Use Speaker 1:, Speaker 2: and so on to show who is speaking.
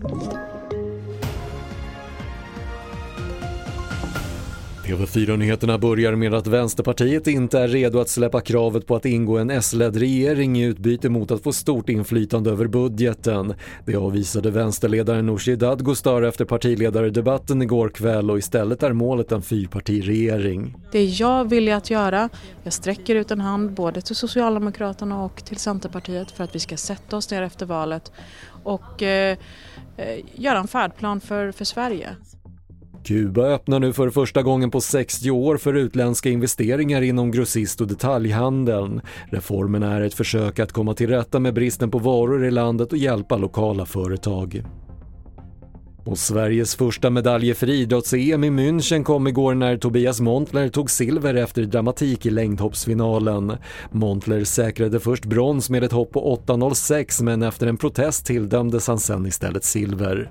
Speaker 1: Thank you. TV4-nyheterna börjar med att Vänsterpartiet inte är redo att släppa kravet på att ingå en S-ledd regering i utbyte mot att få stort inflytande över budgeten. Det avvisade vänsterledaren Nooshi Dadgostar efter partiledardebatten igår kväll och istället är målet en fyrpartiregering.
Speaker 2: Det är jag villig att göra. Jag sträcker ut en hand både till Socialdemokraterna och till Centerpartiet för att vi ska sätta oss ner efter valet och eh, eh göra en färdplan för, för Sverige.
Speaker 1: Kuba öppnar nu för första gången på 60 år för utländska investeringar inom grossist och detaljhandeln. Reformen är ett försök att komma till rätta med bristen på varor i landet och hjälpa lokala företag. Och Sveriges första medaljer för idrotts-EM i München kom igår när Tobias Montler tog silver efter dramatik i längdhoppsfinalen. Montler säkrade först brons med ett hopp på 8.06 men efter en protest tilldömdes han sen istället silver.